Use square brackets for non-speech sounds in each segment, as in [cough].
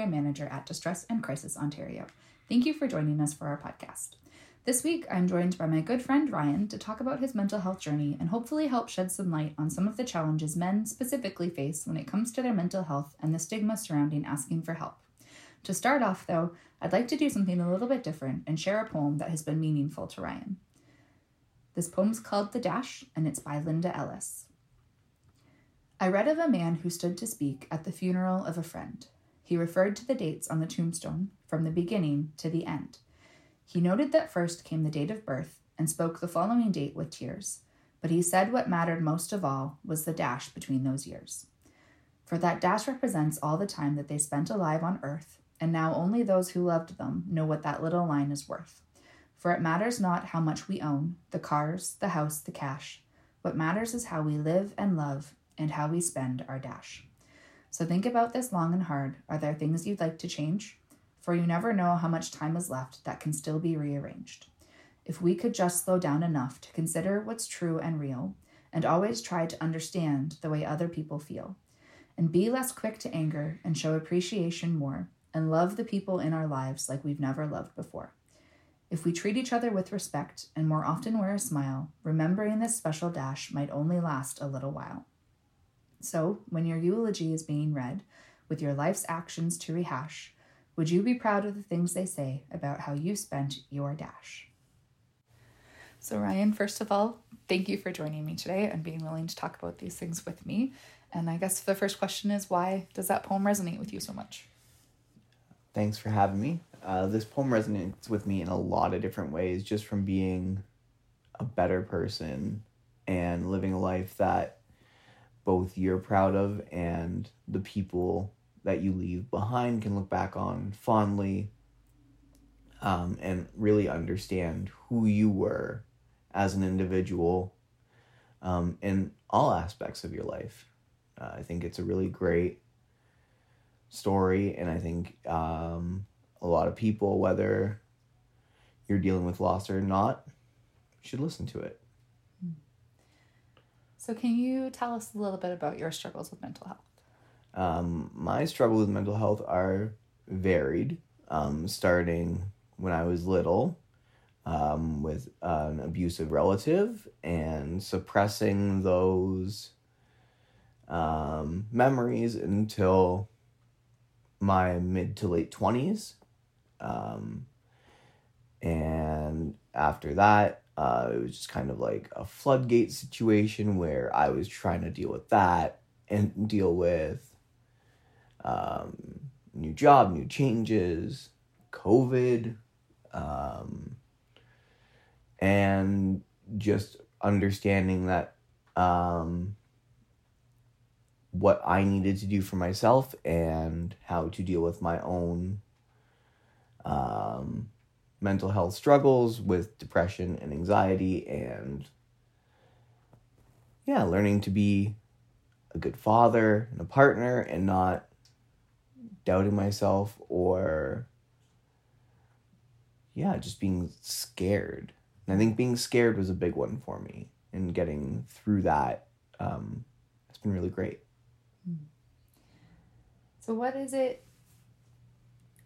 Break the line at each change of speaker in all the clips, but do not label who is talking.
Program Manager at Distress and Crisis Ontario. Thank you for joining us for our podcast. This week, I'm joined by my good friend Ryan to talk about his mental health journey and hopefully help shed some light on some of the challenges men specifically face when it comes to their mental health and the stigma surrounding asking for help. To start off, though, I'd like to do something a little bit different and share a poem that has been meaningful to Ryan. This poem's called The Dash, and it's by Linda Ellis. I read of a man who stood to speak at the funeral of a friend. He referred to the dates on the tombstone from the beginning to the end. He noted that first came the date of birth and spoke the following date with tears, but he said what mattered most of all was the dash between those years. For that dash represents all the time that they spent alive on earth, and now only those who loved them know what that little line is worth. For it matters not how much we own the cars, the house, the cash. What matters is how we live and love and how we spend our dash. So think about this long and hard. Are there things you'd like to change? For you never know how much time is left that can still be rearranged. If we could just slow down enough to consider what's true and real, and always try to understand the way other people feel, and be less quick to anger and show appreciation more, and love the people in our lives like we've never loved before. If we treat each other with respect and more often wear a smile, remembering this special dash might only last a little while. So, when your eulogy is being read, with your life's actions to rehash, would you be proud of the things they say about how you spent your dash? So, Ryan, first of all, thank you for joining me today and being willing to talk about these things with me. And I guess the first question is why does that poem resonate with you so much?
Thanks for having me. Uh, this poem resonates with me in a lot of different ways, just from being a better person and living a life that both you're proud of and the people that you leave behind can look back on fondly um, and really understand who you were as an individual um, in all aspects of your life. Uh, I think it's a really great story, and I think um, a lot of people, whether you're dealing with loss or not, should listen to it.
So, can you tell us a little bit about your struggles with mental health?
Um, my struggles with mental health are varied, um, starting when I was little um, with an abusive relative and suppressing those um, memories until my mid to late 20s. Um, and after that, uh, it was just kind of like a floodgate situation where I was trying to deal with that and deal with um, new job, new changes, COVID, um, and just understanding that um, what I needed to do for myself and how to deal with my own um, mental health struggles with depression and anxiety and yeah learning to be a good father and a partner and not doubting myself or yeah just being scared. And i think being scared was a big one for me and getting through that um, it's been really great.
So, what is it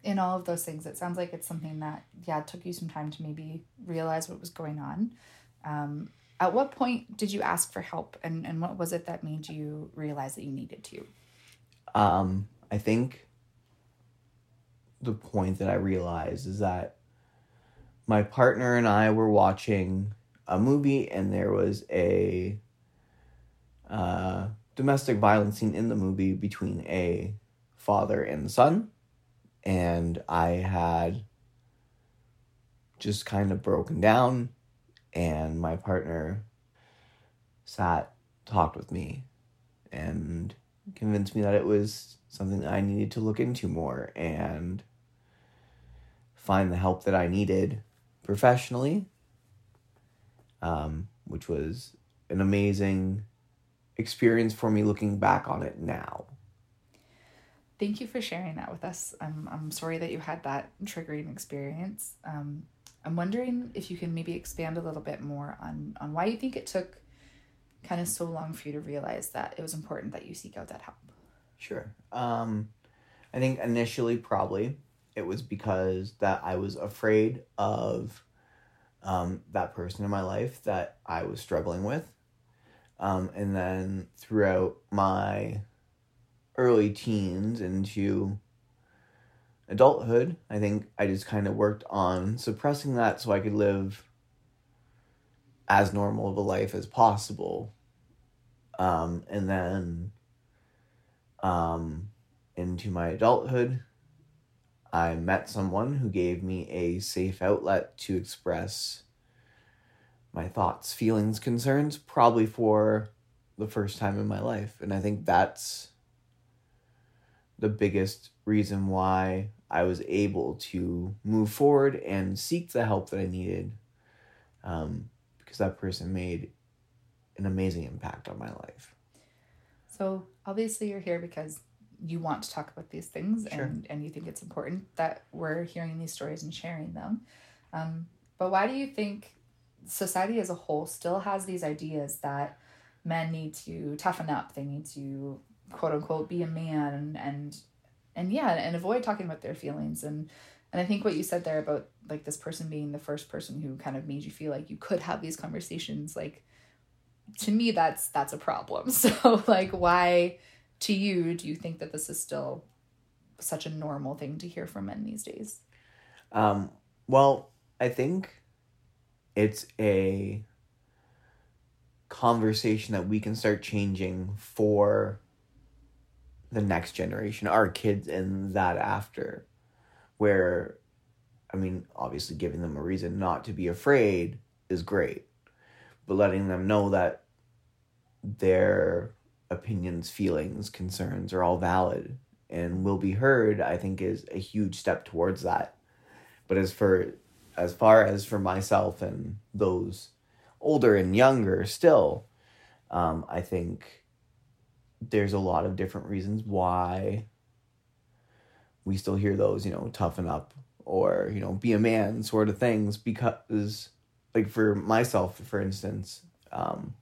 in all of those things, it sounds like it's something that, yeah, took you some time to maybe realize what was going on. Um, at what point did you ask for help and, and what was it that made you realize that you needed to?
Um, I think the point that I realized is that my partner and I were watching a movie and there was a uh, domestic violence scene in the movie between a father and son. And I had just kind of broken down, and my partner sat, talked with me, and convinced me that it was something that I needed to look into more and find the help that I needed professionally, um, which was an amazing experience for me looking back on it now.
Thank you for sharing that with us. I'm, I'm sorry that you had that triggering experience. Um, I'm wondering if you can maybe expand a little bit more on, on why you think it took kind of so long for you to realize that it was important that you seek out that help.
Sure. Um, I think initially, probably, it was because that I was afraid of um, that person in my life that I was struggling with. Um, and then throughout my early teens into adulthood, I think I just kind of worked on suppressing that so I could live as normal of a life as possible. Um, and then um, into my adulthood, I met someone who gave me a safe outlet to express my thoughts, feelings, concerns, probably for the first time in my life. And I think that's the biggest reason why I was able to move forward and seek the help that I needed um, because that person made an amazing impact on my life.
So, obviously, you're here because you want to talk about these things
Sure.
and, and you think it's important that we're hearing these stories and sharing them. Um, but why do you think society as a whole still has these ideas that men need to toughen up, they need to quote unquote be a man and and, yeah, and avoid talking about their feelings and and I think what you said there about like this person being the first person who kind of made you feel like you could have these conversations like to me that's that's a problem. [laughs] So like why to you do you think that this is still such a normal thing to hear from men these days?
Um, well, I think it's a conversation that we can start changing for the next generation, our kids and that after, where, I mean, obviously giving them a reason not to be afraid is great, but letting them know that their opinions, feelings, concerns are all valid and will be heard, I think is a huge step towards that. But as for as far as for myself and those older and younger still, um, I think there's a lot of different reasons why we still hear those, you know, toughen up or, you know, be a man sort of things because like for myself, for instance, um,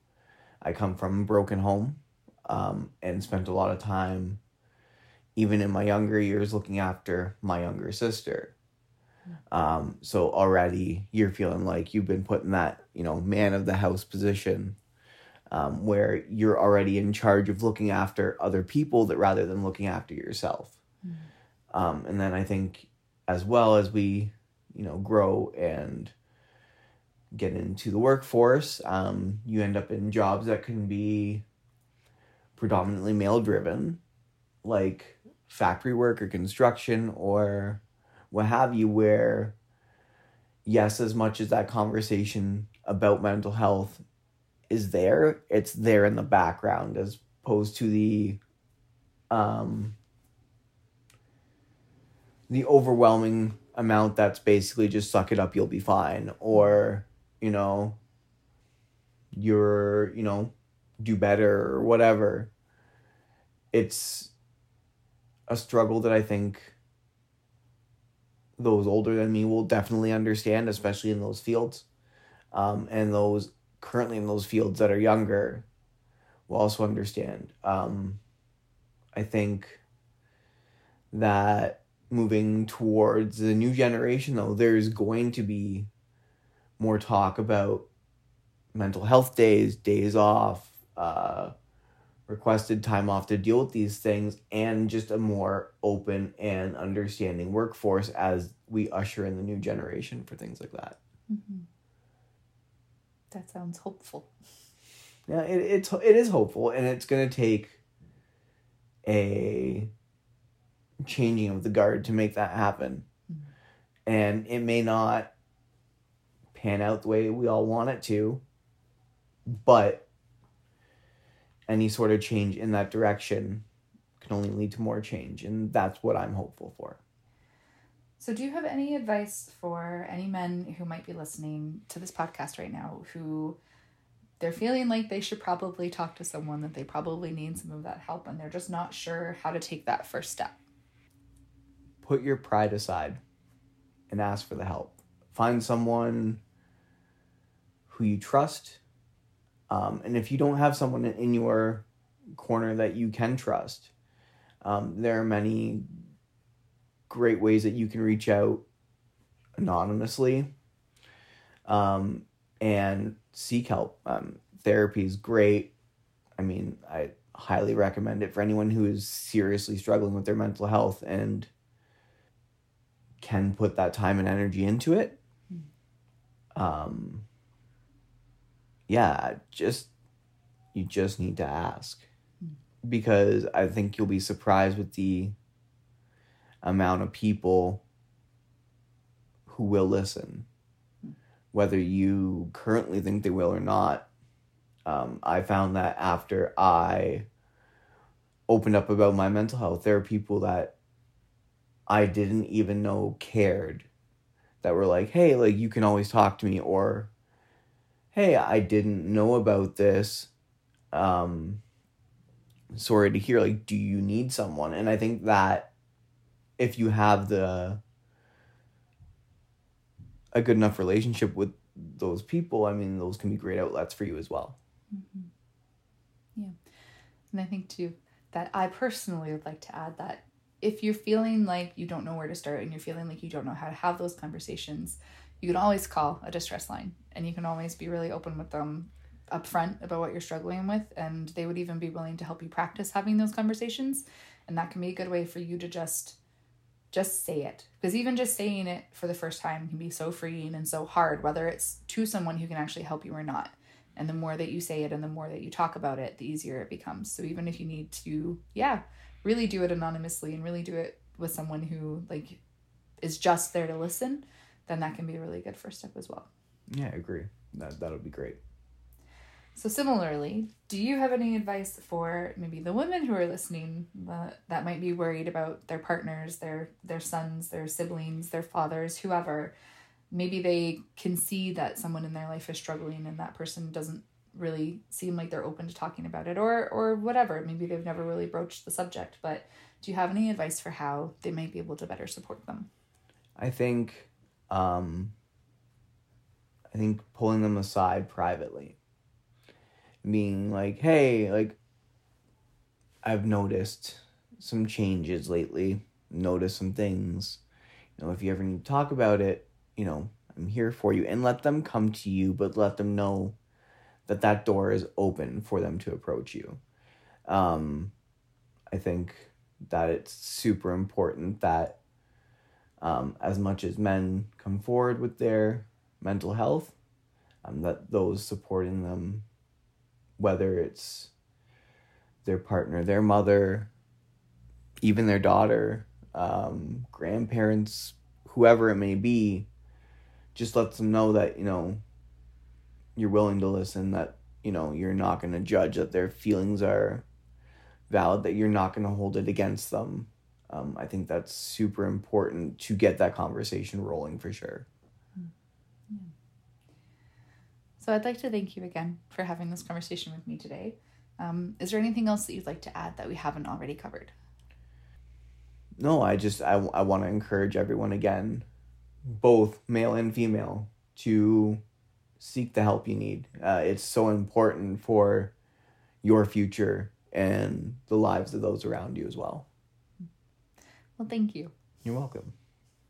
I come from a broken home um, and spent a lot of time, even in my younger years, looking after my younger sister. Um, so already you're feeling like you've been put in that, you know, man of the house position um, where you're already in charge of looking after other people that rather than looking after yourself. Um, and then I think as well as we, you know, grow and get into the workforce, um, you end up in jobs that can be predominantly male driven, like factory work or construction or what have you, where, yes, as much as that conversation about mental health is there, it's there in the background as opposed to the um, the overwhelming amount that's basically just suck it up, you'll be fine, or you know, you're you know, do better or whatever. It's a struggle that I think those older than me will definitely understand, especially in those fields, um, and those currently in those fields that are younger will also understand. Um, I think that moving towards the new generation, though, there's going to be more talk about mental health days, days off, uh, requested time off to deal with these things, and just a more open and understanding workforce as we usher in the new generation for things like that.
Mm-hmm. That sounds hopeful.
Yeah, it, it's it is hopeful, and it's gonna take a changing of the guard to make that happen, mm-hmm. and it may not pan out the way we all want it to, but any sort of change in that direction can only lead to more change, and that's what I'm hopeful for.
So, do you have any advice for any men who might be listening to this podcast right now who they're feeling like they should probably talk to someone, that they probably need some of that help, and they're just not sure how to take that first step?
Put your pride aside and ask for the help. Find someone who you trust um, and if you don't have someone in your corner that you can trust, um, there are many great ways that you can reach out anonymously um, and seek help. Um, therapy is great. I mean, I highly recommend it for anyone who is seriously struggling with their mental health and can put that time and energy into it. Hmm. Um, yeah, just you just need to ask because I think you'll be surprised with the amount of people who will listen, whether you currently think they will or not. Um, I found that after I opened up about my mental health, there are people that I didn't even know cared that were like, hey, like you can always talk to me, or hey, I didn't know about this. Um, sorry to hear. Like, do you need someone? And I think that if you have the a good enough relationship with those people, I mean, those can be great outlets for you as well.
Mm-hmm. Yeah. And I think too that I personally would like to add that if you're feeling like you don't know where to start and you're feeling like you don't know how to have those conversations, you can always call a distress line and you can always be really open with them upfront about what you're struggling with and they would even be willing to help you practice having those conversations and that can be a good way for you to just just say it because even just saying it for the first time can be so freeing and so hard whether it's to someone who can actually help you or not and the more that you say it and the more that you talk about it the easier it becomes so even if you need to yeah really do it anonymously and really do it with someone who like is just there to listen then that can be a really good first step as well.
Yeah, I agree. That that'll be great.
So similarly, do you have any advice for maybe the women who are listening that might be worried about their partners, their their sons, their siblings, their fathers, whoever? Maybe they can see that someone in their life is struggling and that person doesn't really seem like they're open to talking about it or or whatever. Maybe they've never really broached the subject, but do you have any advice for how they might be able to better support them?
I think um, I think pulling them aside privately, being like, hey, like, I've noticed some changes lately, noticed some things. You know, if you ever need to talk about it, you know, I'm here for you. And let them come to you, but let them know that that door is open for them to approach you. Um, I think that it's super important that um, as much as men come forward with their mental health, um, that those supporting them, whether it's their partner, their mother, even their daughter, um, grandparents, whoever it may be, just lets them know that, you know, you're willing to listen, that, you know, you're not going to judge, that their feelings are valid, that you're not going to hold it against them um, I think that's super important to get that conversation rolling for sure. Yeah.
So I'd like to thank you again for having this conversation with me today. Um, is there anything else that you'd like to add that we haven't already covered?
No, I just I, I want to encourage everyone again, both male and female, to seek the help you need. Uh, it's so important for your future and the lives of those around you as well.
Well, thank you.
You're welcome.